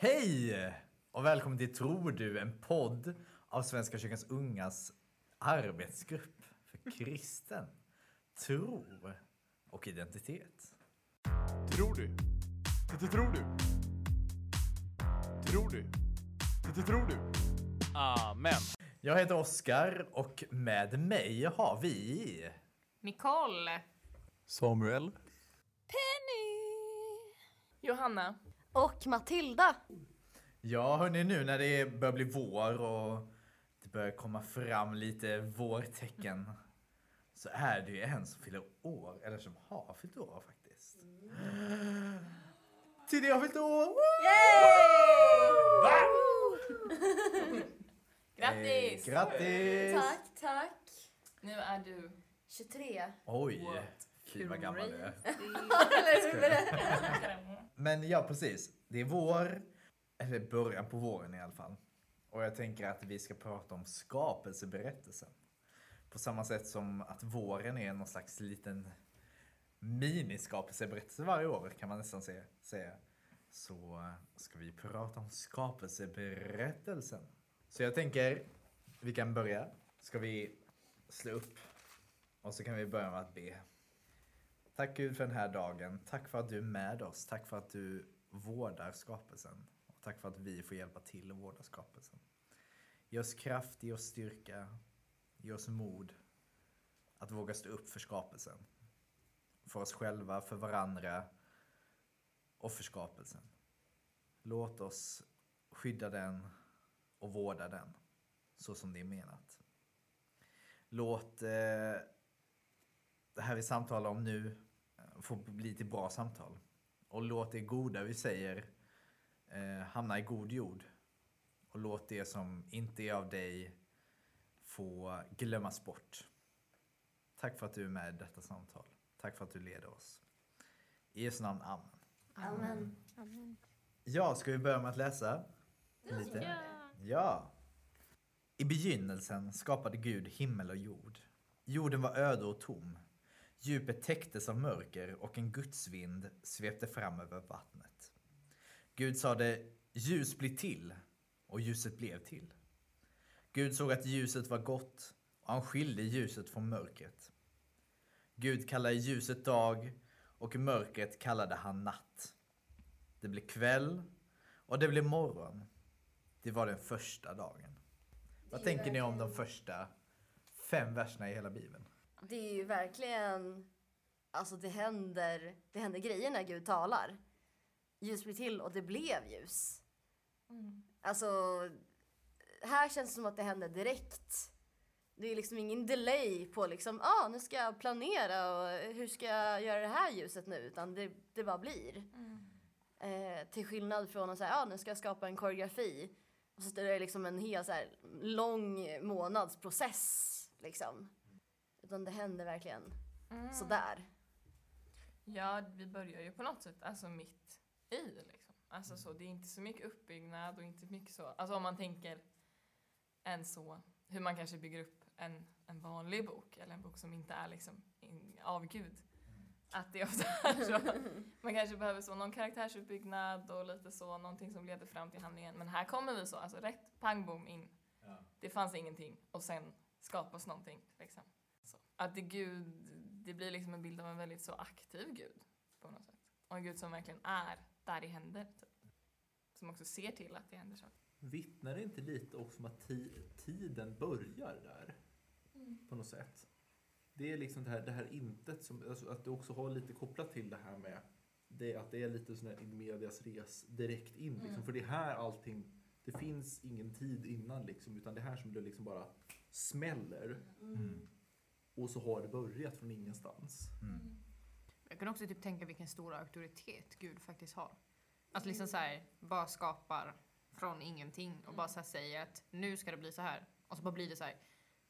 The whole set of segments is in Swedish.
Hej! Och välkommen till Tror du? En podd av Svenska kyrkans ungas arbetsgrupp för kristen tro och identitet. Tror du? Det tror du? Tror du? Det tror du? Amen. Jag heter Oskar och med mig har vi... Nicole. Samuel. Johanna. Och Matilda. Ja, hörni, nu när det börjar bli vår och det börjar komma fram lite vårtecken så är det ju en som fyller år, eller som har fyllt år faktiskt. Tidigare har fyllt år! Grattis! Eh, grattis! Tack, tack. Nu är du... 23. Oj, What? Fy vad gammal du är. Men ja, precis. Det är vår, eller början på våren i alla fall. Och jag tänker att vi ska prata om skapelseberättelsen. På samma sätt som att våren är någon slags liten miniskapelseberättelse varje år kan man nästan se- säga. Så ska vi prata om skapelseberättelsen. Så jag tänker, vi kan börja. Ska vi slå upp och så kan vi börja med att be. Tack Gud för den här dagen. Tack för att du är med oss. Tack för att du vårdar skapelsen. Och tack för att vi får hjälpa till att vårda skapelsen. Ge oss kraft, ge oss styrka, ge oss mod att våga stå upp för skapelsen. För oss själva, för varandra och för skapelsen. Låt oss skydda den och vårda den så som det är menat. Låt eh, det här vi samtalar om nu få bli till bra samtal. Och låt det goda vi säger eh, hamna i god jord. Och låt det som inte är av dig få glömmas bort. Tack för att du är med i detta samtal. Tack för att du leder oss. I Jesu namn, Amen. Amen. Ja, ska vi börja med att läsa? Lite? Ja. I begynnelsen skapade Gud himmel och jord. Jorden var öde och tom. Djupet täcktes av mörker och en gudsvind svepte fram över vattnet. Gud sade ljus bli till och ljuset blev till. Gud såg att ljuset var gott och han skilde ljuset från mörkret. Gud kallade ljuset dag och mörkret kallade han natt. Det blev kväll och det blev morgon. Det var den första dagen. Vad tänker ni om de första fem verserna i hela Bibeln? Det är ju verkligen... Alltså det händer, det händer grejer när Gud talar. Ljus blir till och det blev ljus. Alltså, här känns det som att det händer direkt. Det är liksom ingen delay på liksom, ah, nu ska jag planera och hur ska jag göra det här ljuset nu? Utan det, det bara blir. Eh, till skillnad från att säga, ah, nu ska jag skapa en koreografi. Och så är det liksom en hel så här, lång månadsprocess. Liksom. Utan det händer verkligen sådär. Ja, vi börjar ju på något sätt alltså mitt i liksom. Alltså så, det är inte så mycket uppbyggnad och inte mycket så. Alltså om man tänker en så, hur man kanske bygger upp en, en vanlig bok eller en bok som inte är liksom in, av Gud. Att det ofta är så. Man kanske behöver så någon karaktärsuppbyggnad och lite så, någonting som leder fram till handlingen. Men här kommer vi så, alltså rätt pang bom in. Det fanns ingenting och sen skapas någonting. Liksom. Att det, Gud, det blir liksom en bild av en väldigt så aktiv Gud på något sätt. Och en Gud som verkligen är där det händer. Typ. Som också ser till att det händer saker. Vittnar det inte lite också om att ti- tiden börjar där? På något sätt. Det är liksom det här, det här intet som, alltså att det också har lite kopplat till det här med det, att det är lite sån här medias res direkt in liksom. För det är här allting, det finns ingen tid innan liksom, utan det är här som det liksom bara smäller. Mm. Och så har det börjat från ingenstans. Jag kan också typ tänka vilken stor auktoritet Gud faktiskt har. Att liksom så här, bara skapar från ingenting och bara så säger att nu ska det bli så här. Och så bara blir det så här.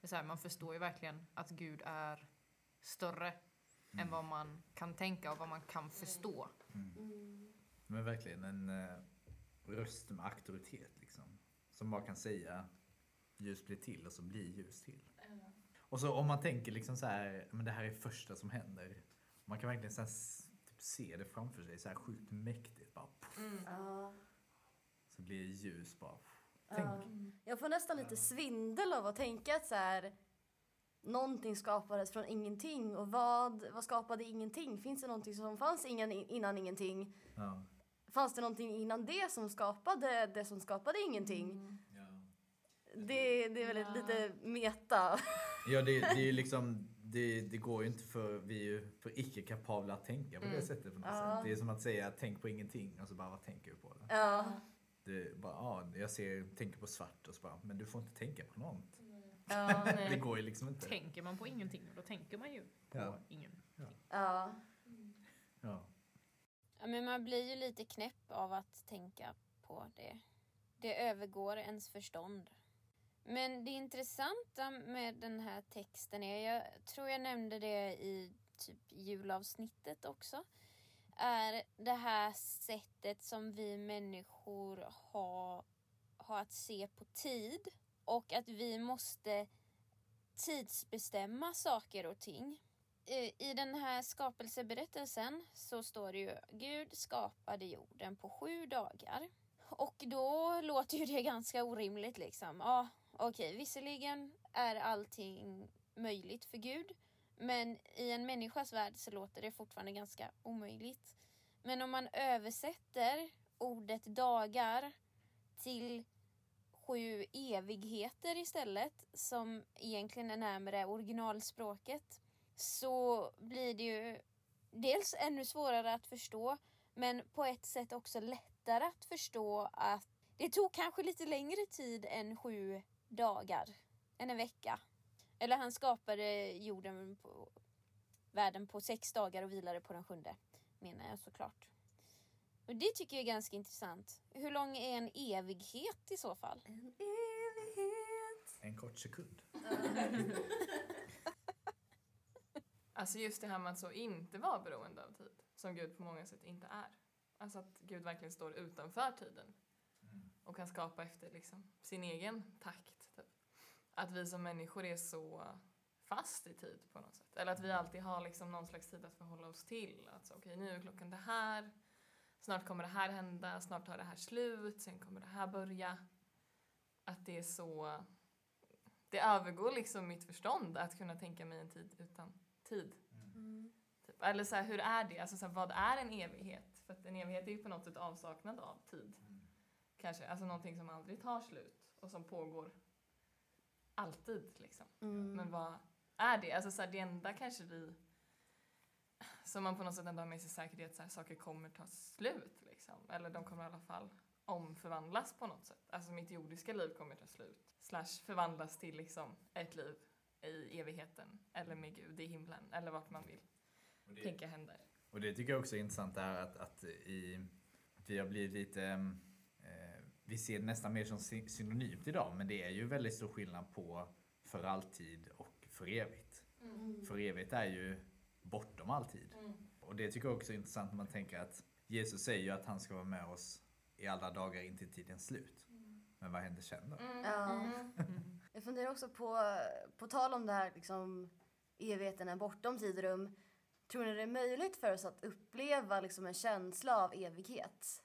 Det är så här man förstår ju verkligen att Gud är större än vad man kan tänka och vad man kan förstå. Men verkligen en eh, röst med auktoritet liksom. Som bara kan säga ljus blir till och så blir ljus till. Och så om man tänker liksom så här, men det här är första som händer. Man kan verkligen så här, typ se det framför sig, så här sjukt mäktigt. Bara, poff. Ja. blir ljus bara. Tänk. Ja. Jag får nästan lite svindel av att tänka att så här, någonting skapades från ingenting och vad, vad skapade ingenting? Finns det någonting som fanns ingen, innan ingenting? Ja. Fanns det någonting innan det som skapade det som skapade ingenting? Mm. Det, det är väldigt Ja. lite meta. Ja, det, det är ju liksom, det, det går ju inte för, vi är ju för icke-kapabla att tänka på det Mm. sättet på något Ja. sätt. Det är som att säga tänk på ingenting och så bara vad tänker du på det? Ja. det bara, ja, jag ser, tänker på svart och så bara, men du får inte tänka på något. Ja. Det går ju liksom inte. Tänker man på ingenting, då tänker man ju på Ja. ingen. ja. Ja. Ja, men man blir ju lite knäpp av att tänka på det. Det övergår ens förstånd. Men det intressanta med den här texten är, jag tror jag nämnde det i typ julavsnittet också, är det här sättet som vi människor har, har att se på tid och att vi måste tidsbestämma saker och ting. I- I den här skapelseberättelsen så står det ju Gud skapade jorden på sju dagar. Och då låter ju det ganska orimligt liksom. Ja, okej, visserligen är allting möjligt för Gud. Men i en människas värld så låter det fortfarande ganska omöjligt. Men om man översätter ordet dagar till sju evigheter istället, som egentligen är närmare originalspråket, så blir det ju dels ännu svårare att förstå, men på ett sätt också lättare att förstå att det tog kanske lite längre tid än sju dagar, än en vecka. Eller han skapade jorden på världen på sex dagar och vilade på den sjunde, menar jag såklart. Och det tycker jag är ganska intressant. Hur lång är en evighet i så fall? En evighet. En kort sekund. Alltså just det här med att så inte vara beroende av tid, som Gud på många sätt inte är. Alltså att Gud verkligen står utanför tiden och kan skapa efter liksom sin egen takt. Att vi som människor är så fast i tid på något sätt. Eller att vi alltid har liksom någon slags tid att förhålla oss till. Att så, okej, nu är klockan det här, snart kommer det här hända, snart tar det här slut, sen kommer det här börja. Att det är så... Det övergår liksom mitt förstånd att kunna tänka mig en tid utan tid. Mm. Typ. Eller så här, hur är det? Alltså så här, vad är en evighet? För att en evighet är ju på något sätt avsaknad av tid. Kanske, alltså någonting som aldrig tar slut och som pågår alltid liksom. Mm. Men vad är det? Alltså så här, det enda kanske vi som man på något sätt ändå har med sig säkerhet så här, saker kommer ta slut liksom. Eller de kommer i alla fall omförvandlas på något sätt. Alltså mitt jordiska liv kommer ta slut. Slash förvandlas till liksom ett liv i evigheten. Eller med Gud i himlen. Eller vart man vill tänka händer. Och det tycker jag också är intressant det här att, att i, vi har blivit lite, eh, vi ser nästan mer som sy- synonymt idag, men det är ju väldigt stor skillnad på för alltid och för evigt. För evigt är ju bortom all tid. Och det tycker jag också är intressant när man tänker att Jesus säger ju att han ska vara med oss i alla dagar in till tidens slut. Men vad händer sen då? Ja. Jag funderar också på, på tal om det här liksom, evigheten är bortom tid och rum. Tror ni det är möjligt för oss att uppleva liksom, en känsla av evighet?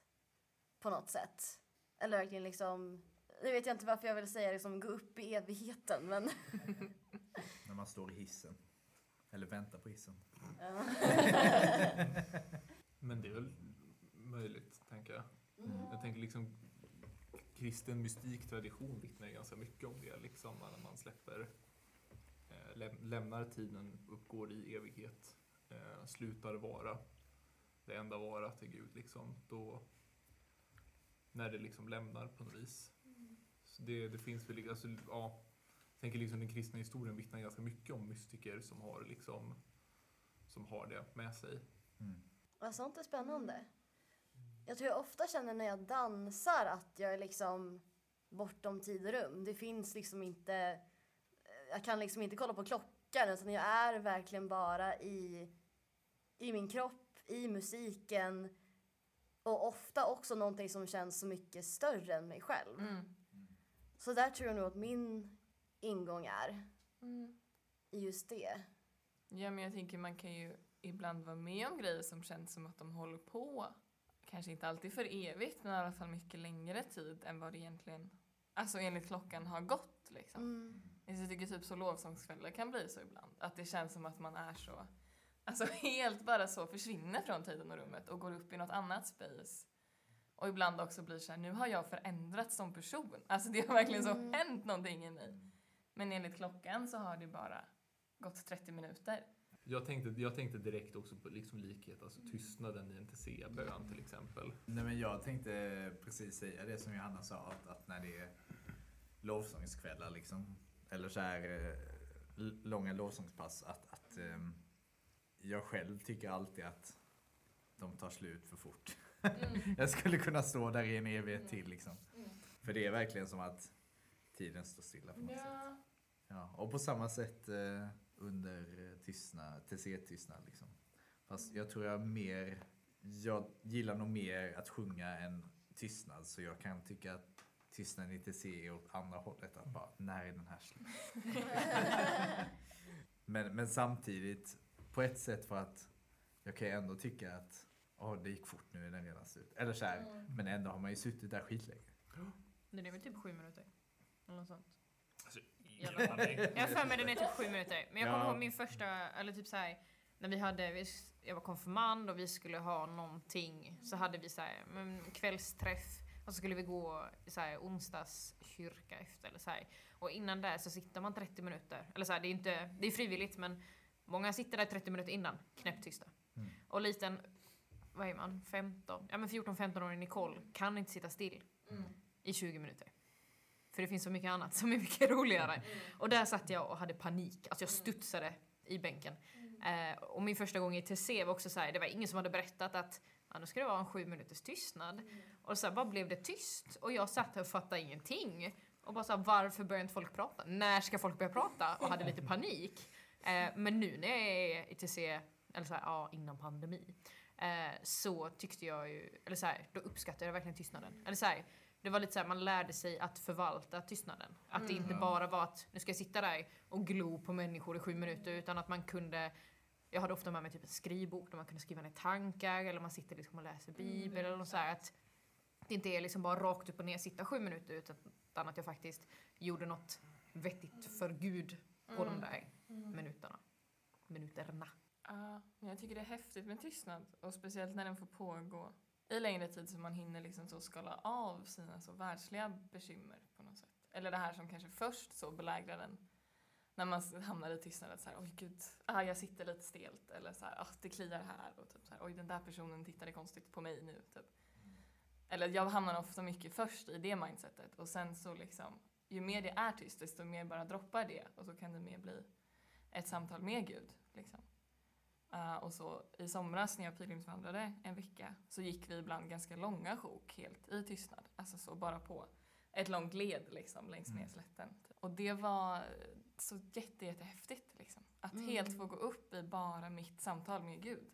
På något sätt? Eller verkligen liksom, nu vet jag inte varför jag vill säga liksom, gå upp i evigheten men När man står i hissen. Eller väntar på hissen. Men det är väl möjligt, tänker jag. Jag tänker liksom kristen mystik tradition vittnar ganska mycket om det. Liksom, när man släpper, eh, läm- lämnar tiden, uppgår i evighet, eh, slutar vara det enda vara till Gud. Liksom, då, när det liksom lämnar på något vis. Så det, det finns väl, alltså, ja, jag tänker liksom den kristna historien vittnar ganska mycket om mystiker som har liksom som har det med sig. Mm. Vad sånt är spännande. Jag tror jag ofta känner när jag dansar att jag är liksom bortom tid och rum. Det finns liksom inte... Jag kan liksom inte kolla på klockan utan jag är verkligen bara i, i min kropp, i musiken och ofta också någonting som känns så mycket större än mig själv. Mm. Så där tror jag nog att min ingång är Mm. just det. Ja, men jag tänker man kan ju ibland vara med om grejer som känns som att de håller på kanske inte alltid för evigt, men i alla fall mycket längre tid än vad det egentligen, alltså enligt klockan har gått liksom. Mm. Jag tycker typ så lovsångskvällar kan bli så ibland. Att det känns som att man är så, alltså helt bara så försvinner från tiden och rummet och går upp i något annat space. Och ibland också blir så här, nu har jag förändrats som person. Alltså det har verkligen så Mm. hänt någonting i mig. Men enligt klockan så har det bara gått 30 minuter. Jag tänkte, jag tänkte direkt också på liksom likhet, alltså tystnaden i en TC-bön till exempel. Nej men jag tänkte precis säga det som Johanna sa, att, att när det är lovsångskvällar liksom, eller så här eh, långa lovsångspass, att, att ehm, jag själv tycker alltid att de tar slut för fort. jag skulle kunna stå där i en evighet till liksom. För det är verkligen som att tiden står stilla på något sätt. Ja. Ja, och på samma sätt eh, under eh, tystnad, TC-tystnad liksom. Fast jag tror jag mer, jag gillar nog mer att sjunga än tystnad så jag kan tycka att tystnaden i TC är åt andra hållet. Att bara, när är den här slut? men, men samtidigt, på ett sätt för att jag kan ju ändå tycka att åh, det gick fort, nu är den redan slut. Eller så här, men ändå har man ju suttit där skitlänge. Den är väl typ sju minuter? Eller något sånt. Alltså, Jag har för mig den är typ sju minuter. Men jag kommer Ja. ihåg min första, eller typ så här, när vi hade, jag var konfirmand och vi skulle ha någonting. Så hade vi så här, kvällsträff och så skulle vi gå i så här, onsdagskyrka efter. Eller så här. Och innan det så sitter man 30 minuter. Eller så här, det är inte, det är frivilligt men många sitter där 30 minuter innan, knäpptysta. Mm. Och liten, vad är man, 15? Ja men 14-15-årig Nicole kan inte sitta still i 20 minuter. För det finns så mycket annat som är mycket roligare. Och där satt jag och hade panik. Alltså jag studsade i bänken. Eh, och min första gång i TC var också så här, det var ingen som hade berättat att ja, nu ska det vara en sju minuters tystnad. Och så här, bara blev det tyst. Och jag satt här och fattade ingenting. Och bara så här, varför börjar inte folk prata? När ska folk börja prata? Och hade lite panik. Eh, men nu när jag är i TC, eller så här, ja, innan pandemi, eh, så tyckte jag ju, eller så här, då uppskattade jag verkligen tystnaden. Eller så här, det var lite så här, man lärde sig att förvalta tystnaden. Att det inte bara var att nu ska jag sitta där och glo på människor i sju minuter utan att man kunde jag hade ofta med mig typ en skrivbok där man kunde skriva ner tankar eller man sitter liksom och läser bibeln eller något så här att det inte är liksom bara rakt upp och ner sitta sju minuter utan att jag faktiskt gjorde något vettigt för Gud på de där minuterna. Minuterna. Ja, men jag tycker det är häftigt med tystnad och speciellt när den får pågå i längre tid så man hinner liksom så skala av sina så världsliga bekymmer på något sätt. Eller det här som kanske först så belägrar den när man hamnar i tystnad att så här, oj gud, ah, jag sitter lite stelt eller så här, ah, det kliar här och typ så här, oj den där personen tittade konstigt på mig nu typ. Eller jag hamnar ofta mycket först i det mindsetet och sen så liksom, ju mer det är tyst desto mer bara droppar det och så kan det mer bli ett samtal med Gud liksom. Uh, och så i somras när jag pilgrimsvandrade en vecka så gick vi ibland ganska långa sjok helt i tystnad. Alltså så bara på ett långt led liksom längs med slätten. Typ. Och det var så jätte, jättehäftigt liksom. Att Mm. helt få gå upp i bara mitt samtal med Gud.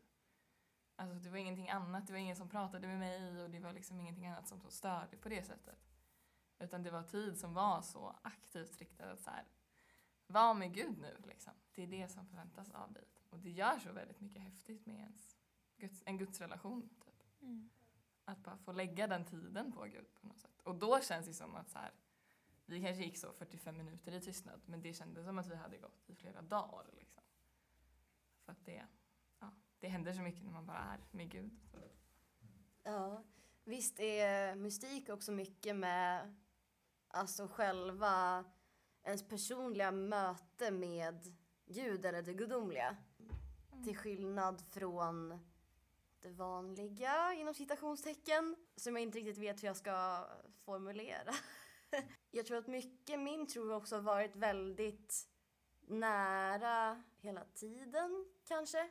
Alltså det var ingenting annat, det var ingen som pratade med mig och det var liksom ingenting annat som så störde på det sättet. Utan det var tid som var så aktivt riktad att så här, var med Gud nu liksom. Det är det som förväntas av dig. Och det gör så väldigt mycket häftigt med ens Guds, en gudsrelation. Typ. Mm. Att bara få lägga den tiden på Gud på något sätt. Och då känns det som att så här, vi kanske gick så 45 minuter i tystnad men det kändes som att vi hade gått i flera dagar. Liksom. För att det, ja, det händer så mycket när man bara är med Gud. Ja, visst är mystik också mycket med alltså själva ens personliga möte med Gud eller det gudomliga. Till skillnad från det vanliga, inom citationstecken, som jag inte riktigt vet hur jag ska formulera. jag tror att mycket min tro också har varit väldigt nära hela tiden, kanske.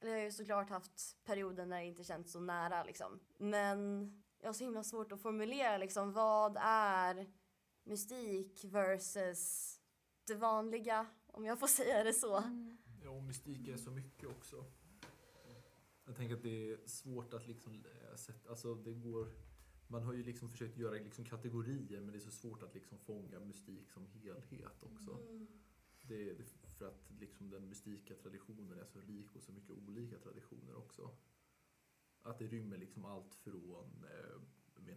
Eller jag har ju såklart haft perioder när det inte känts så nära liksom. Men jag har så himla svårt att formulera liksom vad är mystik versus det vanliga, om jag får säga det så. Ja, och mystik är så mycket också. Jag tänker att det är svårt att liksom eh, sätta, alltså det går, man har ju liksom försökt göra liksom kategorier men det är så svårt att liksom fånga mystik som helhet också. Det, det, för att liksom den mystika traditionen är så rik och så mycket olika traditioner också. att det rymmer liksom allt från eh,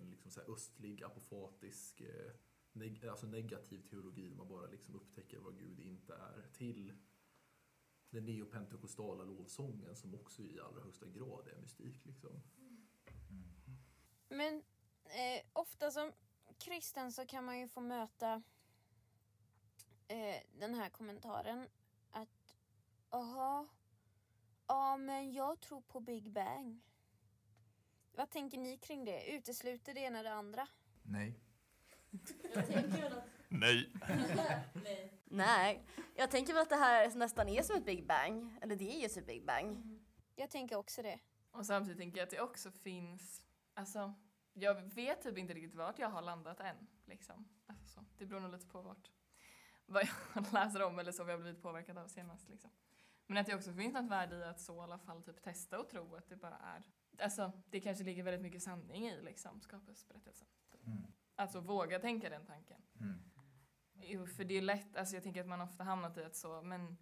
liksom så här östlig apofatisk eh, neg alltså negativ teologi där man bara liksom upptäcker vad Gud inte är till den neopentekostala lovsången som också i allra högsta grad är mystik. Liksom. Men eh, ofta som kristen så kan man ju få möta eh, den här kommentaren att aha, ja men jag tror på Big Bang. Vad tänker ni kring det? Utesluter det ena det andra? Nej. Nej. Nej, jag tänker väl att det här nästan är som ett Big Bang. Eller det är ju ett Big Bang. Jag tänker också det. Och samtidigt tänker jag att det också finns, alltså jag vet typ inte riktigt vart jag har landat än. Liksom. Alltså, så. Det beror nog lite på vart, vad jag läser om eller så vad jag har blivit påverkad av senast. Liksom. Men att det också finns något värde i att så i alla fall typ testa och tro att det bara är, alltså det kanske ligger väldigt mycket sanning i liksom skapelseberättelsen. Mm. Alltså våga tänka den tanken. Mm. Jo, för det är lätt, alltså jag tänker att man ofta hamnat i att så, men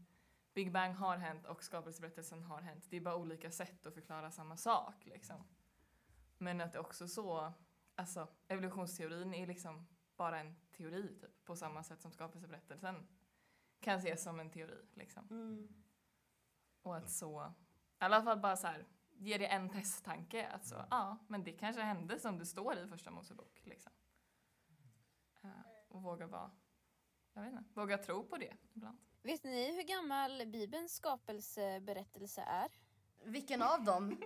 Big Bang har hänt och skapelseberättelsen har hänt. Det är bara olika sätt att förklara samma sak liksom. Men att det också så, alltså evolutionsteorin är liksom bara en teori typ, på samma sätt som skapelseberättelsen kan ses som en teori liksom. Mm. Och att så, i alla fall bara så här, ge det en testtanke att så, ja, men det kanske hände som det står i första Mosebok liksom. Och våga vara, jag vet inte, våga tro på det ibland. Vet ni hur gammal Bibelns skapelseberättelse är? Vilken av dem?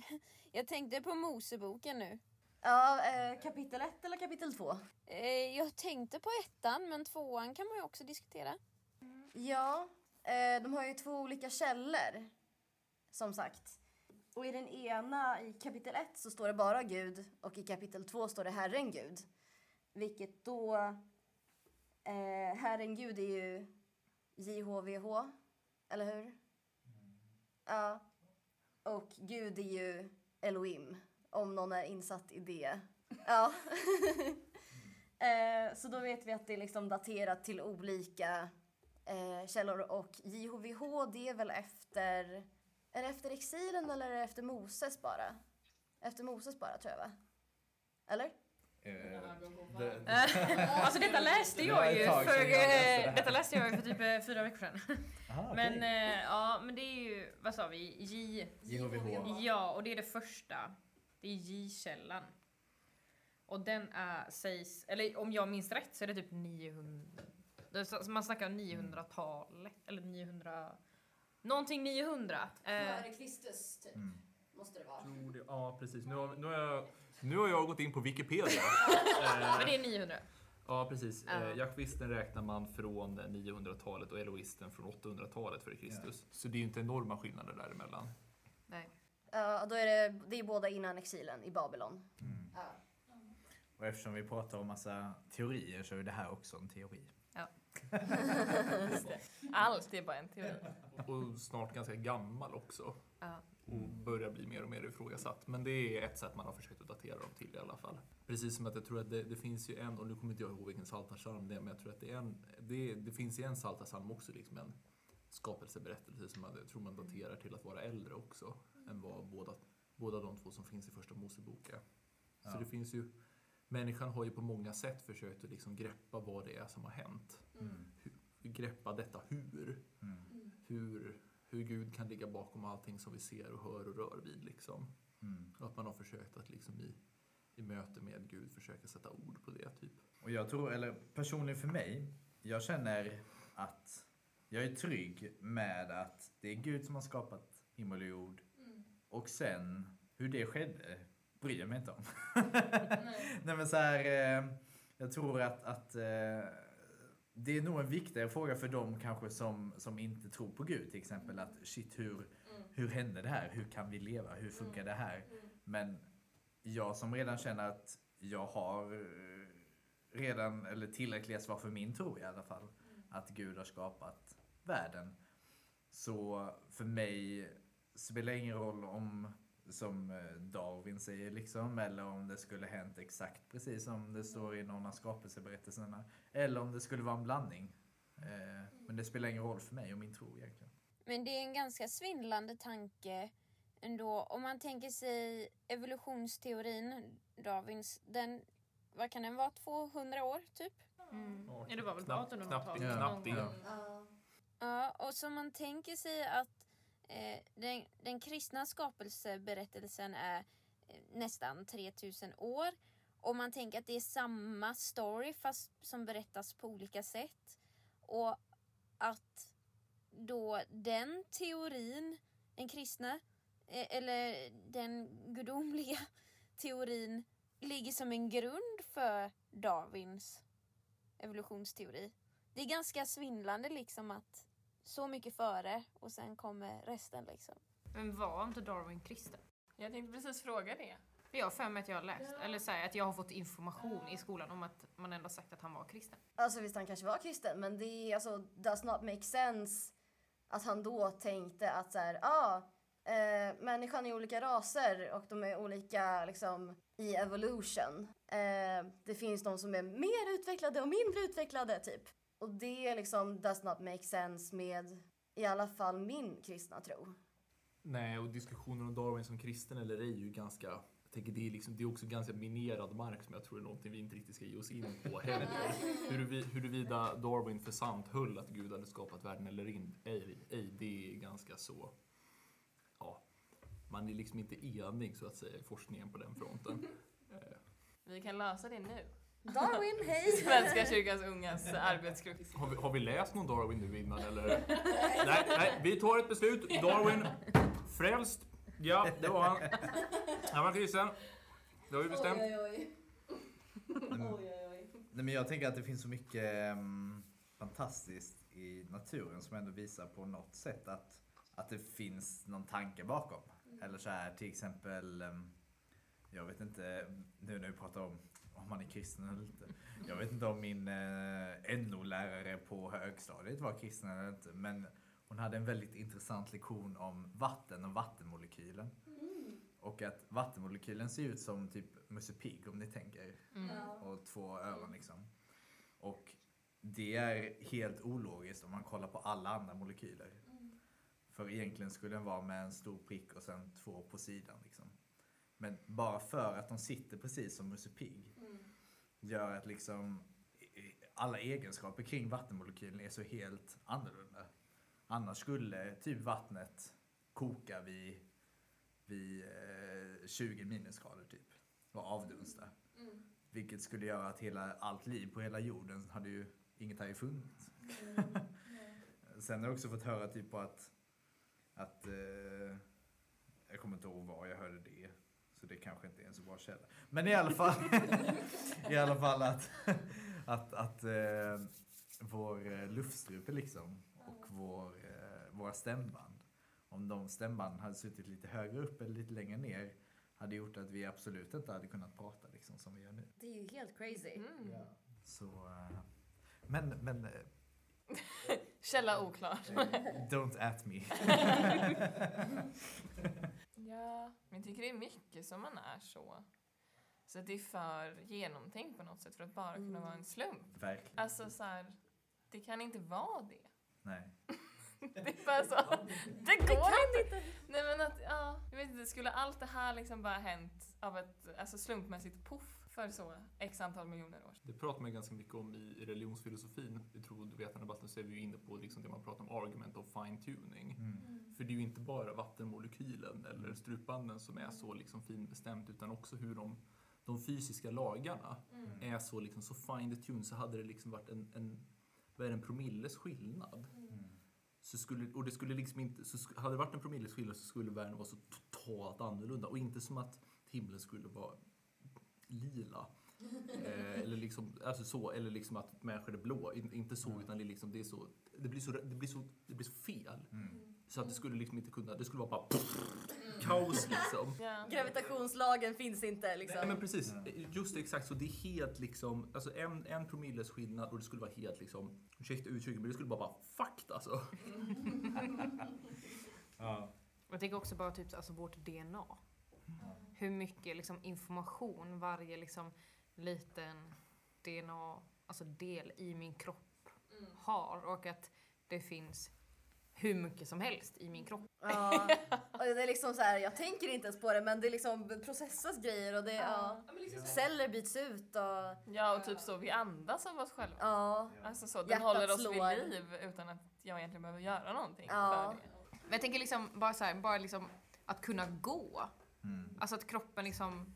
Jag tänkte på Moseboken nu. Ja, eh, kapitel 1 eller kapitel 2? Eh, jag tänkte på ettan, men tvåan kan man ju också diskutera. Ja, eh, de har ju två olika källor. Som sagt. Och i den ena, i kapitel 1, så står det bara Gud och i kapitel 2 står det Herren Gud. Vilket då... Eh, Herren Gud är ju JHVH, eller hur? Ja. Och Gud är ju Elohim, om någon är insatt i det. Ja. eh, så då vet vi att det är liksom daterat till olika eh, källor och JHVH det är väl efter, är det efter exilen eller är det efter Moses bara? Efter Moses bara tror jag va? Eller? Alltså detta läste jag ju för, eh, detta läste jag ju för typ eh, fyra veckor sedan. Aha, Men eh, ja, men det är ju, vad sa vi, J. JHVH. Ja, och det är det första. Det är J-källan. Och den är, sägs, eller om jag minns rätt så är det typ 900, det är så- man snackar 900-talet, eller 900, någonting 900. Eh, Kristus typ, Mm. måste det vara. Tror det- Ja, precis. Nu har, nu, har jag, nu har jag gått in på Wikipedia. Men det är 900. Ja, precis. Ja. Eh, Jaktvisten räknar man från 900-talet och eloisten från 800-talet före Kristus. Så det är ju inte enorma skillnader däremellan. Nej. Ja, då är det, det är båda innan exilen i Babylon. Mm. Ja. Och eftersom vi pratar om massa teorier så är det här också en teori. Allt är bara en teori. Och snart ganska gammal också. Ja. Och börjar bli mer och mer ifrågasatt. Men det är ett sätt man har försökt att datera dem till i alla fall. Precis som att jag tror att det, det finns ju en, och nu kommer inte jag ihåg vilken psaltarpsalm det är, men jag tror att det är en, det, det finns i en psaltarpsalm också liksom en skapelseberättelse som man, jag tror man daterar till att vara äldre också än vad båda, båda de två som finns i första Mosebok är. Så Ja. det finns ju, människan har ju på många sätt försökt att liksom greppa vad det är som har hänt. Mm. Greppa detta hur Mm. hur, hur Gud kan ligga bakom allting som vi ser och hör och rör vid. Liksom. Mm. Och att man har försökt att liksom i, i möte med Gud försöka sätta ord på det. typ. Och jag tror, eller personligen för mig, jag känner att jag är trygg med att det är Gud som har skapat himmel och jord. Och sen, hur det skedde, bryr jag mig inte om. Nej men så här, eh, jag tror att, att eh, det är nog en viktigare fråga för dem kanske som, som inte tror på Gud till exempel. Att shit, hur, hur hände det här? Hur kan vi leva? Hur funkar det här? Men jag som redan känner att jag har redan, eller tillräckliga svar för min tro i alla fall, att Gud har skapat världen. Så för mig spelar det ingen roll om, som eh, Darwin säger liksom, eller om det skulle hänt exakt precis som det står i någon av skapelseberättelserna. Eller om det skulle vara en blandning. Eh, Men det spelar ingen roll för mig och min tro egentligen. Men det är en ganska svindlande tanke ändå, om man tänker sig evolutionsteorin, Darwins, den, vad kan den vara, 200 år typ? Mm. Ja, det var väl på Knappt- 1800-talet. knappt- knappt någon gång. Ja. Ja, och så man tänker sig att Eh, den, den kristna skapelseberättelsen är eh, nästan 3000 år. Och man tänker att det är samma story fast som berättas på olika sätt. Och att då den teorin, den kristna, eh, eller den gudomliga teorin ligger som en grund för Darwins evolutionsteori. Det är ganska svindlande liksom att så mycket före och sen kommer resten liksom. Men var inte Darwin kristen? Jag tänkte precis fråga det. För jag har för mig att jag har läst, eller så här, att jag har fått information i skolan om att man ändå sagt att han var kristen. Alltså visst, han kanske var kristen, men det är alltså does not make sense att han då tänkte att så här, ah, eh, människan är olika raser och de är olika liksom i evolution. Eh, det finns de som är mer utvecklade och mindre utvecklade typ. Och det liksom does not make sense med i alla fall min kristna tro. Nej, och diskussionen om Darwin som kristen eller ej är ju ganska jag tänker det är, liksom, det är också ganska minerad mark som jag tror är någonting vi inte riktigt ska ge oss in på heller. Huruvi- Huruvida Darwin för sant höll att Gud hade skapat världen eller in, ej, ej, det är ganska så... Ja, man är liksom inte enig så att säga i forskningen på den fronten. Eh, Vi kan lösa det nu. Darwin, hej! Svenska kyrkans ungas arbetsgrupp. Har vi, har vi läst någon Darwin nu innan eller? nej, nej, vi tar ett beslut. Darwin, frälst. Ja, det var han. Han var kristen. Det har vi bestämt. Nej, men jag tänker att det finns så mycket ehm, fantastiskt i naturen som ändå visar på något sätt att, att det finns någon tanke bakom. Eller så här till exempel, jag vet inte, nu när vi pratar om om man är kristen eller inte. Jag vet inte om min eh, NO-lärare på högstadiet var kristen eller inte. Men hon hade en väldigt intressant lektion om vatten och vattenmolekylen. Och att vattenmolekylen ser ut som typ Musse Pigg om ni tänker. Och två öron liksom. Och det är helt ologiskt om man kollar på alla andra molekyler. För egentligen skulle den vara med en stor prick och sen två på sidan. Liksom. Men bara för att de sitter precis som Musse Pigg gör att liksom alla egenskaper kring vattenmolekylen är så helt annorlunda. Annars skulle typ vattnet koka vid, vid eh, 20 minusgrader typ och avdunsta. Vilket skulle göra att hela, allt liv på hela jorden hade ju, inget hade ju funnits. Sen har jag också fått höra typ på att, att eh, jag kommer inte ihåg var jag hörde det. Så det kanske inte är en så bra källa. Men i alla fall, i alla fall att, att, att eh, vår eh, luftstrupe liksom och vår, eh, våra stämband, om de stämbanden hade suttit lite högre upp eller lite längre ner, hade gjort att vi absolut inte hade kunnat prata liksom som vi gör nu. Det är ju helt crazy. Mm. Så, eh, men, men eh, Källa oklar. don't at me. Ja, men jag tycker det är mycket som man är så. Så att det är för genomtänkt på något sätt för att bara kunna vara en slump. Verkligen. Alltså så här, det kan inte vara det. Nej. Det är bara så, det går inte. Nej men att, ja, jag vet inte, skulle allt det här liksom bara hänt av ett alltså slumpmässigt poff för så x antal miljoner år? Det pratar man ganska mycket om i religionsfilosofin. I trovetandedebatten så är vi ju inne på liksom det man pratar om argument of fine tuning. Mm. För det är ju inte bara vattenmolekylen eller strupbanden som är så liksom finbestämt utan också hur de, de fysiska lagarna är så, liksom, så fine tuned så hade det liksom varit en, en, vad är det, en promilles skillnad. Så skulle, och det skulle liksom inte, så sk- hade det varit en promilles skillnad så skulle världen vara så totalt annorlunda. Och inte som att himlen skulle vara lila. Eh, eller, liksom, alltså så, eller liksom att människor är blå. In, inte så, utan det, liksom, det, är så, det, blir så, det, blir så, det blir så fel. Mm. Så att det skulle liksom inte kunna, det skulle vara bara kaos liksom. Ja. Gravitationslagen finns inte liksom. Nej men precis, just det, exakt så. Det är helt liksom, alltså en, en promilles skillnad och det skulle vara helt liksom, ursäkta uttrycket, men det skulle bara vara fucked alltså. Ja. Jag tänker också bara typ alltså vårt DNA. Hur mycket liksom, information varje liksom, liten DNA, alltså del i min kropp har och att det finns hur mycket som helst i min kropp. Ja. Och det är liksom så här, jag tänker inte ens på det men det liksom processas grejer och det, ja. Celler byts ut och Ja, och typ så vi andas av oss själva. ja. Alltså så, den Hjärtat håller oss slår. vid liv utan att jag egentligen behöver göra någonting Ja. för det. Men jag tänker liksom bara så här, bara liksom att kunna gå. Mm. Alltså att kroppen liksom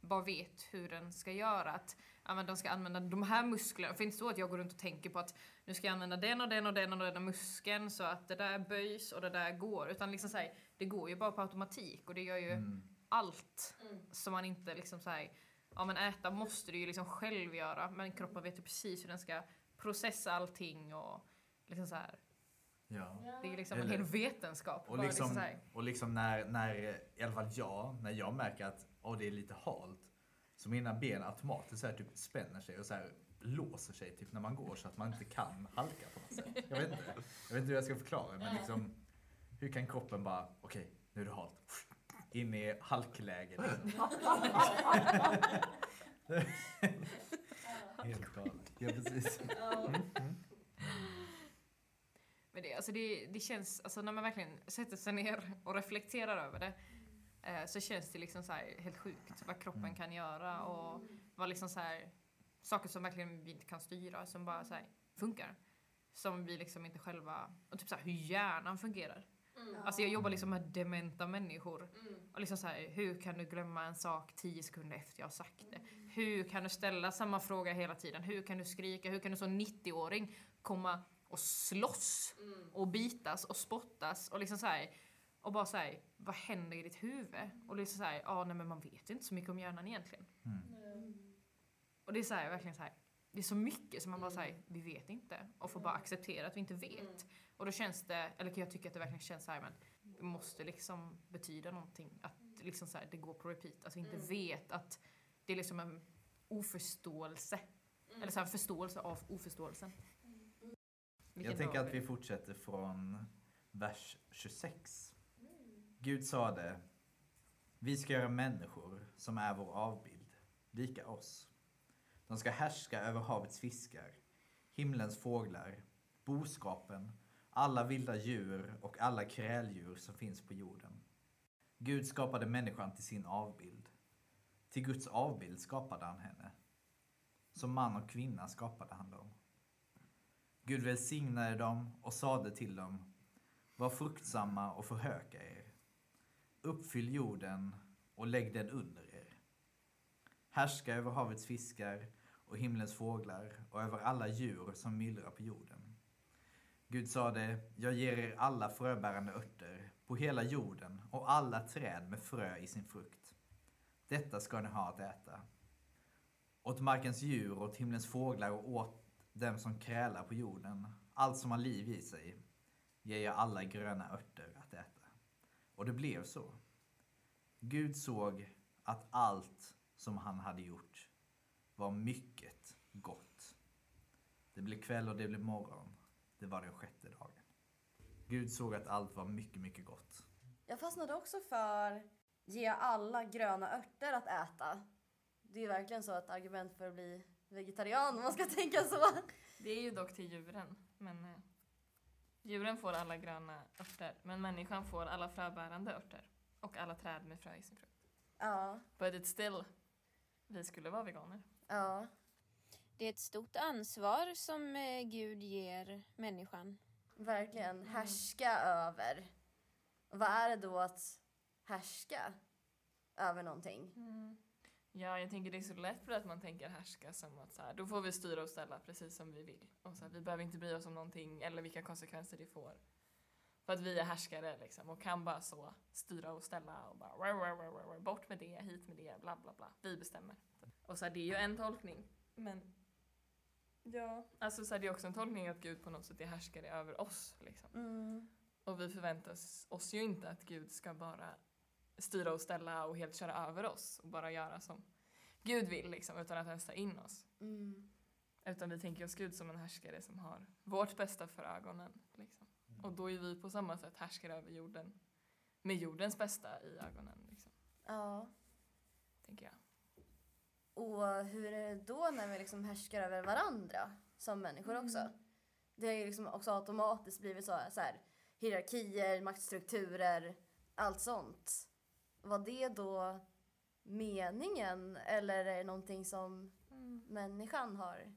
bara vet hur den ska göra. Att ja, men de ska använda de här musklerna. För det är inte så att jag går runt och tänker på att nu ska jag använda den och den och den och den muskeln så att det där böjs och det där går. Utan liksom så här, det går ju bara på automatik och det gör ju Mm. allt. som man inte liksom så här, ja men äta måste du ju liksom själv göra. Men kroppen vet ju precis hur den ska processa allting och liksom så här. Ja. Det är liksom en Eller- hel vetenskap. Och liksom, så här. och liksom när, när, i alla fall jag, när jag märker att åh, det är lite halt. Så mina ben automatiskt så här, typ spänner sig och så här, låser sig typ när man går så att man inte kan halka på något sätt. Jag vet inte, jag vet inte hur jag ska förklara men liksom hur kan kroppen bara, okej nu är det halt. In i halkläge liksom. Helt galet. Ja precis. Men det, alltså det, det känns, alltså när man verkligen sätter sig ner och reflekterar över det eh, så känns det liksom så här helt sjukt vad kroppen Mm. kan göra och vad liksom så här, saker som verkligen vi inte kan styra som bara så här funkar. Som vi liksom inte själva, och typ så här, hur hjärnan fungerar. Alltså jag jobbar liksom med dementa människor. Och liksom så här, hur kan du glömma en sak tio sekunder efter jag har sagt det? Hur kan du ställa samma fråga hela tiden? Hur kan du skrika? Hur kan du som 90-åring komma och slåss och bitas och spottas och liksom så här, och bara så här, vad händer i ditt huvud? Och liksom så här, ja nej men man vet inte så mycket om hjärnan egentligen. Och det är så här, verkligen så här, det är så mycket som man bara säger, vi vet inte. Och får bara acceptera att vi inte vet. Och då känns det, eller jag tycker att det verkligen känns så här, men det måste liksom betyda någonting. Att liksom så här, det går på repeat. Att vi inte vet att det är liksom en oförståelse. Eller så här, förståelse av oförståelsen. Vilken Jag tänker att vi fortsätter från vers 26. Gud sade, vi ska göra människor som är vår avbild, lika oss. De ska härska över havets fiskar, himlens fåglar, boskapen, alla vilda djur och alla kräldjur som finns på jorden. Gud skapade människan till sin avbild. Till Guds avbild skapade han henne. Som man och kvinna skapade han dem. Gud välsignade dem och sade till dem, var fruktsamma och förhöka er. Uppfyll jorden och lägg den under er. Härska över havets fiskar och himlens fåglar och över alla djur som myllrar på jorden. Gud sade, jag ger er alla fröbärande örter på hela jorden och alla träd med frö i sin frukt. Detta ska ni ha att äta. Åt markens djur och åt himlens fåglar och åt dem som krälar på jorden, allt som har liv i sig, ger jag alla gröna örter att äta. Och det blev så. Gud såg att allt som han hade gjort var mycket gott. Det blev kväll och det blev morgon. Det var den sjätte dagen. Gud såg att allt var mycket, mycket gott. Jag fastnade också för ge alla gröna örter att äta. Det är verkligen så ett argument för att bli vegetarian om man ska tänka så. Det är ju dock till djuren. Men eh, djuren får alla gröna örter. Men människan får alla fröbärande örter. Och alla träd med frö i sin frukt. Ja, But it's still, vi skulle vara veganer. ja. Det är ett stort ansvar som eh, Gud ger människan. Verkligen. Härska över. Och vad är det då att härska över någonting? Ja, jag tänker det är så lätt för att man tänker härska som att så här, då får vi styra och ställa precis som vi vill. Och så här, vi behöver inte bry oss om någonting eller vilka konsekvenser det får. För att vi är härskare liksom och kan bara så styra och ställa och bara "Rah, rah, rah, rah, rah, bort med det, hit med det, bla bla bla. Vi bestämmer. Och så här, det är ju en tolkning. Men ja, alltså så här, det är också en tolkning att Gud på något sätt är härskare över oss liksom. Mm. Och vi förväntar oss ju inte att Gud ska bara styra och ställa och helt köra över oss och bara göra som Gud vill liksom, utan att ens ta in oss. Mm. Utan vi tänker oss Gud som en härskare som har vårt bästa för ögonen. Liksom. Och då är vi på samma sätt härskare över jorden med jordens bästa i ögonen. Liksom, Ja. tänker jag. Och hur är det då när vi liksom härskar över varandra som människor också? Det har ju liksom också automatiskt blivit så, så här. hierarkier, maktstrukturer, allt sånt. Var det då meningen eller är det någonting som Mm. människan har,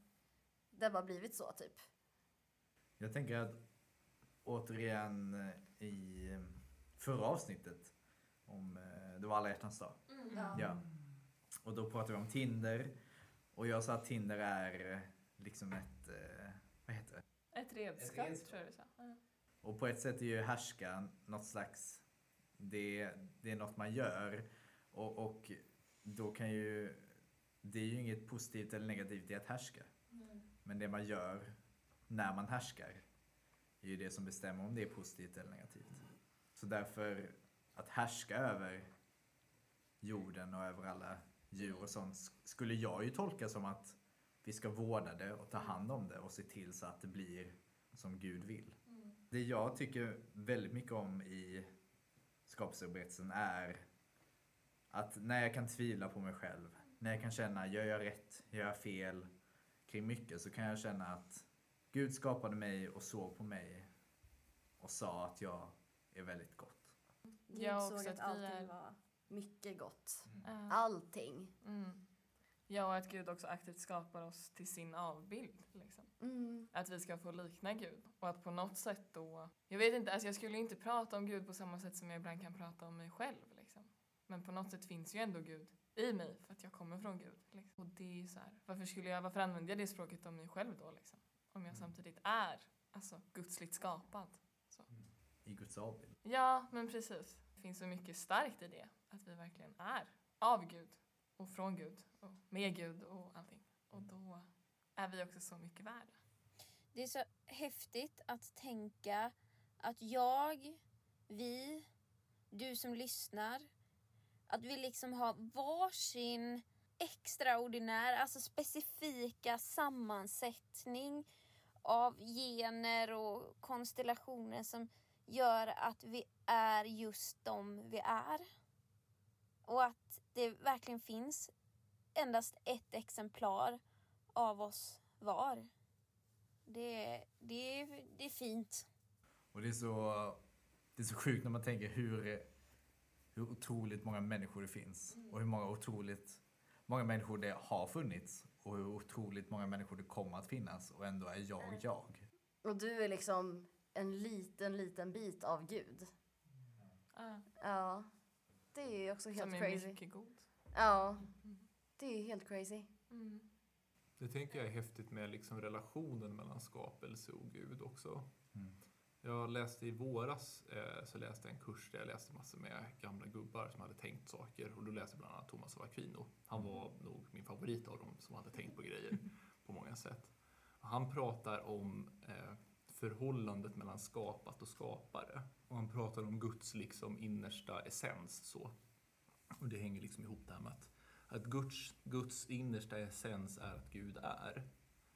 det har bara blivit så typ? Jag tänker att återigen eh, i eh, förra avsnittet om eh, det var alla hjärtans dag. Ja. Och då pratade vi om Tinder. Och jag sa att Tinder är liksom ett, vad heter det? Ett redskap, Ett redskap. tror jag du sa. Ja. Och på ett sätt är ju härska något slags, det, det är något man gör. Och, och då kan ju, det är ju inget positivt eller negativt i att härska. Men det man gör när man härskar är ju det som bestämmer om det är positivt eller negativt. Så därför, att härska över jorden och över alla djur och sånt sk- skulle jag ju tolka som att vi ska vårda det och ta hand om det och se till så att det blir som Gud vill. Det jag tycker väldigt mycket om i skapelseberättelsen är att när jag kan tvivla på mig själv, när jag kan känna, gör jag rätt, gör jag fel kring mycket, så kan jag känna att Gud skapade mig och såg på mig och sa att jag är väldigt gott. Gud Jag såg också att att allting är- var mycket gott. Ja. Allting. Mm. Ja, och att Gud också aktivt skapar oss till sin avbild. Liksom. Mm. Att vi ska få likna Gud. Och att på något sätt då... Jag vet inte, alltså jag skulle inte prata om Gud på samma sätt som jag ibland kan prata om mig själv. Liksom. Men på något sätt finns ju ändå Gud i mig för att jag kommer från Gud. Liksom. Och det är ju så här, varför skulle jag, varför använder jag det språket om mig själv då liksom? Om jag samtidigt är, alltså, gudsligt skapad. I Guds avbild. Ja, men precis. Det finns så mycket starkt i det. Att vi verkligen är av Gud och från Gud och med Gud och allting. Och då är vi också så mycket värda. Det är så häftigt att tänka att jag, vi, du som lyssnar, att vi liksom har varsin extraordinär, alltså specifika sammansättning av gener och konstellationer som gör att vi är just de vi är. Och att det verkligen finns endast ett exemplar av oss var. Det, det, det är fint. Och det är så, det är så sjukt när man tänker hur, hur otroligt många människor det finns. Och hur många otroligt många människor det har funnits. Och hur otroligt många människor det kommer att finnas. Och ändå är jag jag. Och du är liksom en liten, liten bit av Gud. Ah, Ja. Det är också helt som är crazy. mycket god. Ja. Det är helt crazy. Mm. Det tänker jag är häftigt med liksom relationen mellan skapelse och Gud också. Mm. Jag läste i våras eh, så läste jag en kurs där jag läste massor med gamla gubbar som hade tänkt saker och då läste jag bland annat Thomas av Aquino. Han var nog min favorit av dem som hade tänkt på grejer på många sätt. Och han pratar om eh, förhållandet mellan skapat och skapare och han pratar om Guds liksom innersta essens så. Och det hänger liksom ihop det här med att, att Guds, Guds innersta essens är att Gud är.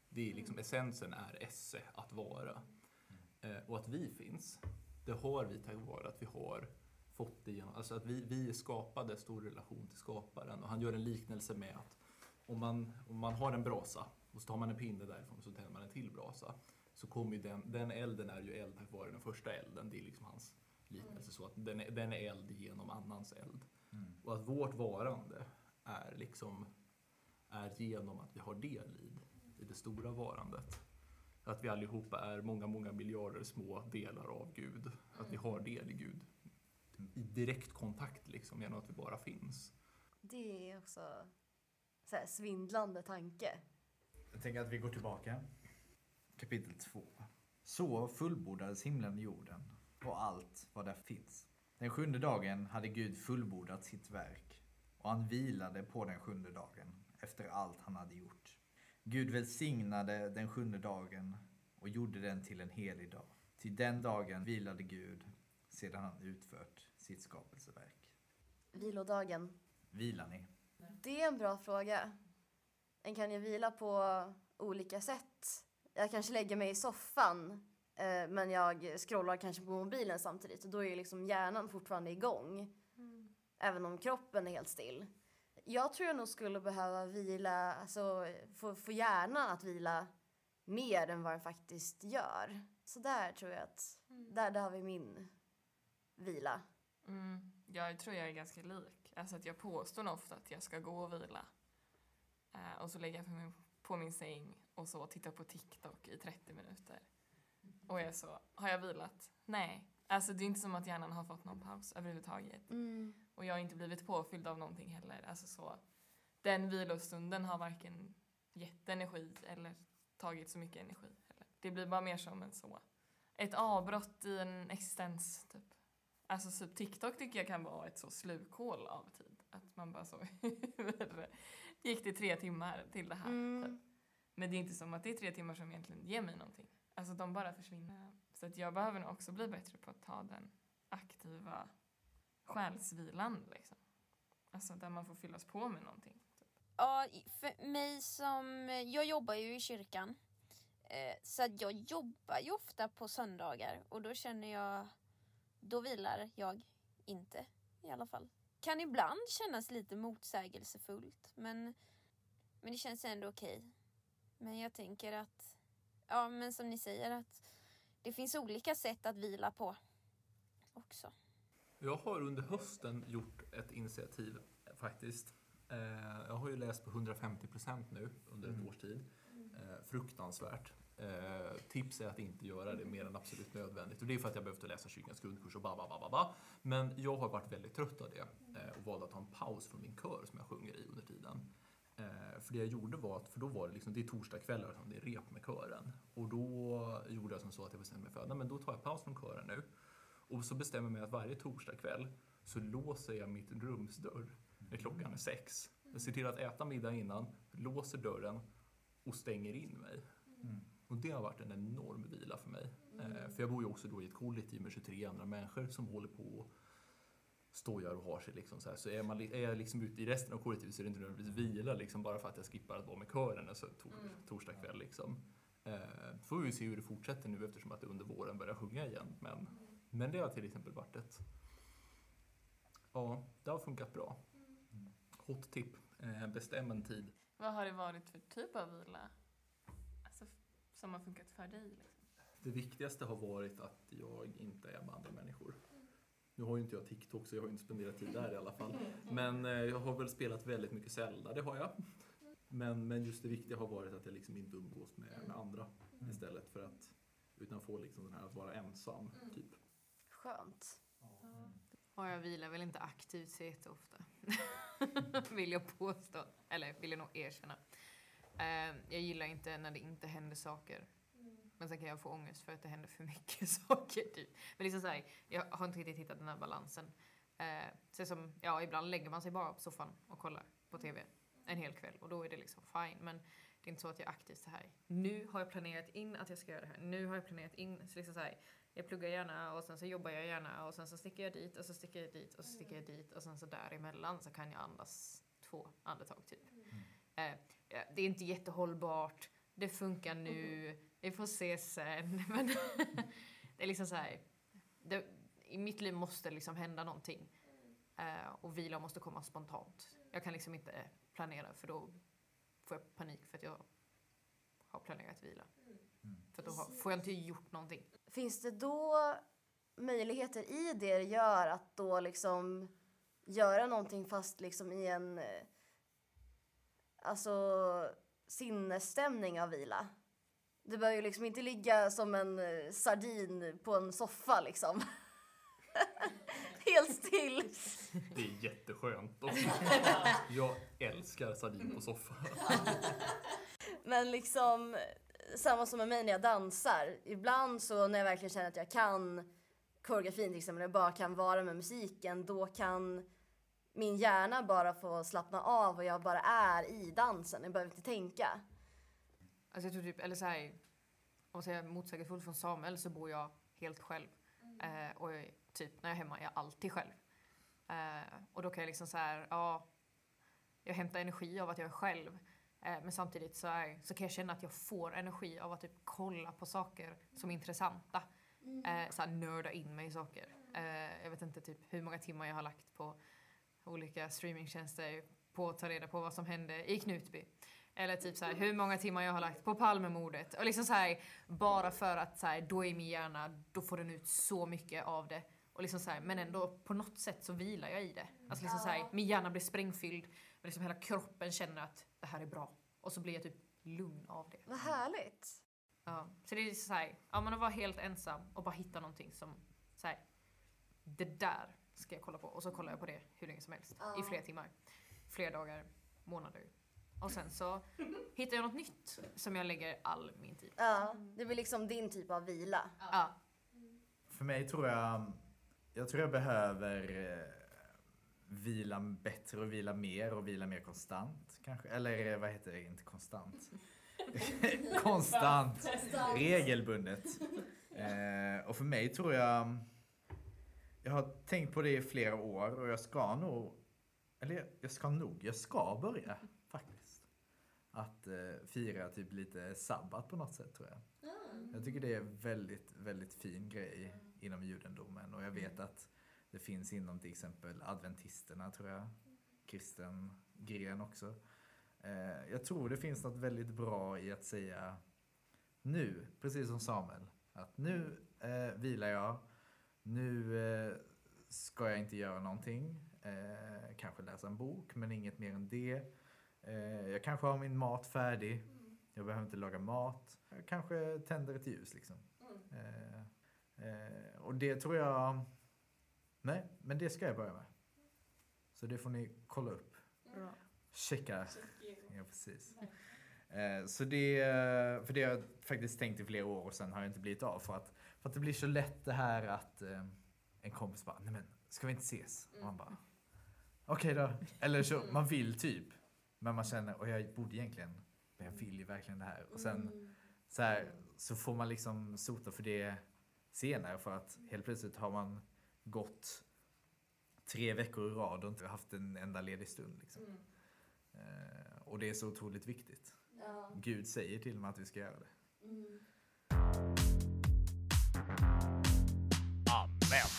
Det är liksom, essensen är esse, att vara. Eh, och att vi finns, det har vi tack vare att vi har fått det genom, alltså att vi, vi är skapade stor relation till skaparen. Och han gör en liknelse med att om man, om man har en brasa och så tar man en pinne därifrån och så tänder man en till brasa. Så kommer den, den elden är ju eld tack vare den första elden. Det är liksom hans liknelse. Så att den är, den är eld genom annans eld. Mm. Och att vårt varande är liksom är genom att vi har del i, i det stora varandet. Att vi allihopa är många, många miljarder små delar av Gud. Att vi har del i Gud. I direkt kontakt liksom, genom att vi bara finns. Det är också så här svindlande tanke. Jag tänker att vi går tillbaka. Kapitel 2. Så fullbordades himlen och jorden och allt vad där finns. Den sjunde dagen hade Gud fullbordat sitt verk och han vilade på den sjunde dagen efter allt han hade gjort. Gud välsignade den sjunde dagen och gjorde den till en helig dag. Till den dagen vilade Gud sedan han utfört sitt skapelseverk. Vilodagen. Vilar ni? Det är en bra fråga. En kan ju vila på olika sätt. Jag kanske lägger mig i soffan eh, men jag scrollar kanske på mobilen samtidigt och då är ju liksom hjärnan fortfarande igång. Även om kroppen är helt still. Jag tror jag nog skulle behöva vila, alltså få, få hjärnan att vila mer än vad den faktiskt gör. Så där tror jag att, där, där har vi min vila. Mm, jag tror jag är ganska lik. Alltså att jag påstår ofta att jag ska gå och vila. Eh, och så lägger jag på min, på min säng och så tittar på TikTok i 30 minuter. Och jag är så, har jag vilat? Nej. Alltså det är inte som att hjärnan har fått någon paus överhuvudtaget. Och jag har inte blivit påfylld av någonting heller. Alltså så, den vilostunden har varken gett energi eller tagit så mycket energi. Heller. Det blir bara mer som en så, ett avbrott i en existens typ. Alltså så TikTok tycker jag kan vara ett så slukhål av tid. Att man bara så, gick det tre timmar till det här? Typ. Men det är inte som att det är tre timmar som egentligen ger mig någonting. Alltså de bara försvinner. Så att jag behöver nog också bli bättre på att ta den aktiva själsvilan liksom. Alltså där man får fyllas på med någonting. Ja, för mig som... Jag jobbar ju i kyrkan. Eh, så att jag jobbar ju ofta på söndagar och då känner jag... Då vilar jag inte i alla fall. Kan ibland kännas lite motsägelsefullt men, men det känns ändå okej. Men jag tänker att... Ja, men som ni säger att det finns olika sätt att vila på också. Jag har under hösten gjort ett initiativ faktiskt. Eh, jag har ju läst på 150 procent nu under ett års tid. Eh, fruktansvärt. Eh, tips är att inte göra det mer än absolut nödvändigt. Och det är för att jag behövde läsa kyrkans grundkurs och ba, ba, ba, ba, ba. Men jag har varit väldigt trött av det eh, och valde att ta en paus från min kör som jag sjunger i under tiden. Eh, för det jag gjorde var att, för då var det liksom, det är torsdagskvällar och det är rep med kören. Och då gjorde jag som så att jag bestämde mig för att men då tar jag paus från kören nu. Och så bestämmer jag mig att varje torsdagkväll så låser jag mitt rumsdörr när klockan är sex. Jag ser till att äta middag innan, låser dörren och stänger in mig. Mm. Och det har varit en enorm vila för mig. Eh, för jag bor ju också då i ett kollektiv med 23 andra människor som håller på och stojar och har sig. Liksom så här. så är, man, är jag liksom ute i resten av kollektivet så är det inte nödvändigtvis vila liksom, bara för att jag skippar att vara med kören alltså, tor torsdag kväll. Liksom. Eh, får vi se hur det fortsätter nu eftersom att det under våren börjar sjunga igen. Men, men det har till exempel varit ett... Ja, det har funkat bra. Hot tip. Eh, bestäm en tid. Vad har det varit för typ av vila? Som har funkat för dig? Liksom? Det viktigaste har varit att jag inte är med andra människor. Nu har ju inte jag TikTok så jag har inte spenderat tid där i alla fall. Men eh, jag har väl spelat väldigt mycket Zelda, det har jag. Men, men just det viktiga har varit att jag liksom inte umgås med, med andra istället för att utan få liksom den här att vara ensam, typ. Skönt. Och jag vilar väl inte aktivt så jätteofta. vill jag påstå. Eller vill jag nog erkänna. Eh, jag gillar inte när det inte händer saker. Men sen kan jag få ångest för att det händer för mycket saker. Typ. Men liksom så här, jag har inte riktigt hittat den här balansen. Eh, så som, ja, ibland lägger man sig bara på soffan och kollar på TV en hel kväll och då är det liksom fine. Men det är inte så att jag aktivt så här. Nu har jag planerat in att jag ska göra det här. Nu har jag planerat in. Så liksom så här, jag pluggar gärna och sen så jobbar jag gärna och sen så sticker jag dit och så sticker jag dit och så sticker jag dit och sen så däremellan så kan jag andas två andetag typ. Eh, ja, det är inte jättehållbart. Det funkar nu. Vi får se sen. Men det är liksom så här. Det, I mitt liv måste det liksom hända någonting. Uh, och vila måste komma spontant. Jag kan liksom inte planera för då får jag panik för att jag har planerat vila. För då har, får jag inte gjort någonting. Finns det då möjligheter i det det gör att då liksom göra någonting fast liksom i en eh, alltså sinnesstämning av vila? Det bör ju liksom inte ligga som en eh, sardin på en soffa liksom. Helt still. Det är jätteskönt. Jag älskar sardin på soffan. Men liksom samma som med mig när jag dansar. Ibland så när jag verkligen känner att jag kan koreografin till exempel, jag bara kan vara med musiken, då kan min hjärna bara få slappna av och jag bara är i dansen. Jag behöver inte tänka. Alltså jag tror typ, eller så här, om man säger motsägelsefullt från Samuel så bor jag helt själv. Eh, och jag, typ när jag är hemma är jag alltid själv. Eh, och då kan jag liksom så här, ja, jag hämtar energi av att jag är själv. Eh, men samtidigt så, är, så kan jag känna att jag får energi av att typ kolla på saker som är intressanta. Eh, så här, nörda in mig i saker. Eh, jag vet inte typ hur många timmar jag har lagt på olika streamingtjänster på att ta reda på vad som hände i Knutby. Eller typ så här, hur många timmar jag har lagt på Palmemordet. Och liksom så här, bara för att så här, då är min hjärna, då får den ut så mycket av det. Och liksom så här, men ändå på något sätt så vilar jag i det. Alltså liksom så här, min hjärna blir sprängfylld, men liksom hela kroppen känner att det här är bra. Och så blir jag typ lugn av det. Vad härligt. Ja. Så det är så här, ja men att vara helt ensam och bara hitta någonting som, så här, det där ska jag kolla på. Och så kollar jag på det hur länge som helst. I flera timmar. Flera dagar, månader. Och sen så hittar jag något nytt som jag lägger all min tid på. Ja, det blir liksom din typ av vila. Ja. För mig tror jag, jag tror jag behöver eh, vila bättre och vila mer och vila mer konstant kanske. Eller eh, vad heter det, inte konstant. konstant, regelbundet. Eh, och för mig tror jag, jag har tänkt på det i flera år och jag ska nog, eller jag ska nog, jag ska börja faktiskt. Att eh, fira typ lite sabbat på något sätt tror jag. Jag tycker det är en väldigt, väldigt fin grej inom judendomen och jag vet att det finns inom till exempel adventisterna tror jag, kristen gren också. Eh, jag tror det finns något väldigt bra i att säga nu, precis som Samuel, att nu eh, vilar jag, nu eh, ska jag inte göra någonting, eh, kanske läsa en bok men inget mer än det. Eh, jag kanske har min mat färdig, jag behöver inte laga mat, jag kanske tänder ett ljus liksom. Eh, eh, och det tror jag, nej, men det ska jag börja med. Så det får ni kolla upp. Checka. Ja, precis. Eh, så det, för det har jag faktiskt tänkt i flera år och sen har jag inte blivit av för att, för att det blir så lätt det här att eh, en kompis bara, nej men ska vi inte ses? Och man bara, okej då. Eller så, man vill typ. Men man känner, och jag borde egentligen, men jag vill ju verkligen det här. Och sen så, här, så får man liksom sota för det senare för att helt plötsligt har man gått tre veckor i rad och inte haft en enda ledig stund. Liksom. Eh, och det är så otroligt viktigt. Gud säger till mig att vi ska göra det. Amen.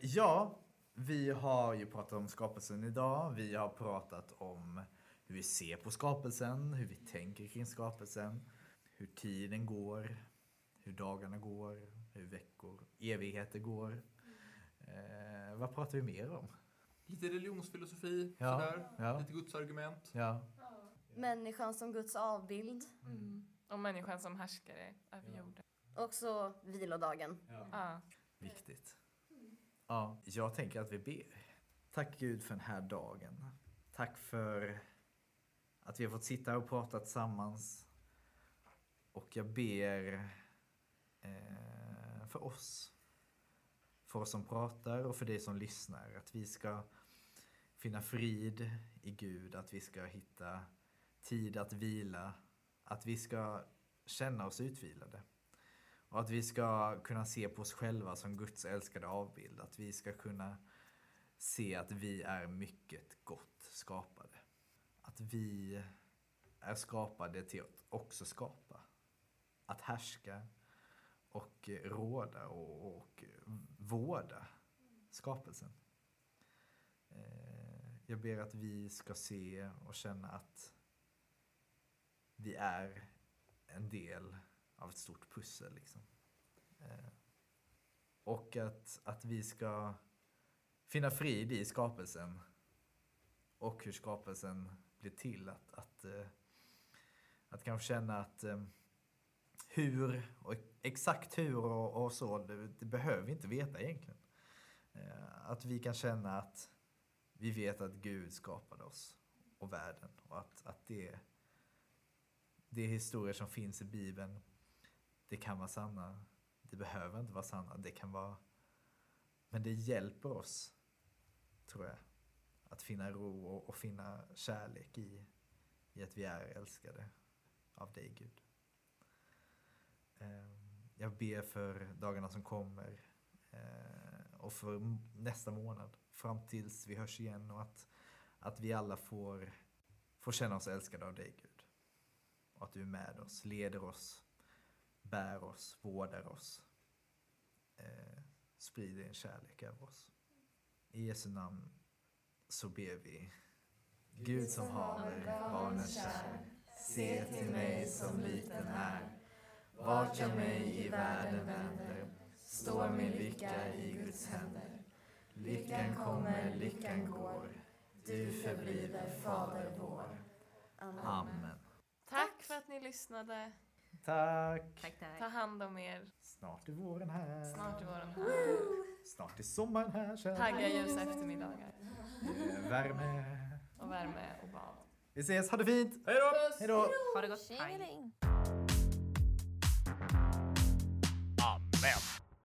Ja, vi har ju pratat om skapelsen idag. Vi har pratat om hur vi ser på skapelsen, hur vi tänker kring skapelsen, hur tiden går, hur dagarna går, hur veckor, evigheter går. Eh, vad pratar vi mer om? Lite religionsfilosofi, Ja, sådär. ja. Lite gudsargument. Ja, Människan som Guds avbild. Mm. Och människan som härskare över Ja. Jorden. Också vilodagen. Ja. viktigt. Ja, jag tänker att vi ber. Tack Gud för den här dagen. Tack för att vi har fått sitta och prata tillsammans. Och jag ber eh, för oss. För oss som pratar och för dig som lyssnar. Att vi ska finna frid i Gud. Att vi ska hitta tid att vila. Att vi ska känna oss utvilade. Och att vi ska kunna se på oss själva som Guds älskade avbild. Att vi ska kunna se att vi är mycket gott skapade. Att vi är skapade till att också skapa. Att härska och råda och, och vårda skapelsen. Eh, jag ber att vi ska se och känna att vi är en del av ett stort pussel. Liksom. Eh, Och att, att vi ska finna frid i skapelsen och hur skapelsen blir till. Att, att, eh, att kanske känna att eh, hur, och exakt hur och, och så, det, det behöver vi inte veta egentligen. Eh, Att vi kan känna att vi vet att Gud skapade oss och världen och att, att det, det är historier som finns i Bibeln det kan vara sanna. Det behöver inte vara sanna. Det kan vara... Men det hjälper oss, tror jag, att finna ro och, och finna kärlek i, i att vi är älskade av dig, Gud. Ehm, jag ber för dagarna som kommer eh, och för nästa månad fram tills vi hörs igen och att, att vi alla får, får känna oss älskade av dig, Gud. Och att du är med oss, leder oss, bär oss, vårdar oss. Eh, sprider din kärlek över oss. I Jesu namn så ber vi. Gud som haver barnen kär, Se till mig som liten här. Vart jag mig i världen vänder står min lycka i Guds händer. Lyckan kommer, lyckan går. Du förbliver Fader vår. Amen. Tack för att ni lyssnade. Tack. Tack, tack. Ta hand om er. Snart är våren här. Snart är våren här. Snart är sommaren här. kära. Tagga ljusa eftermiddagar. Eh, Värme. Och värme och bad. Vi ses, ha det fint! Hej då! Hej då! Ha det gott. Tjingeling!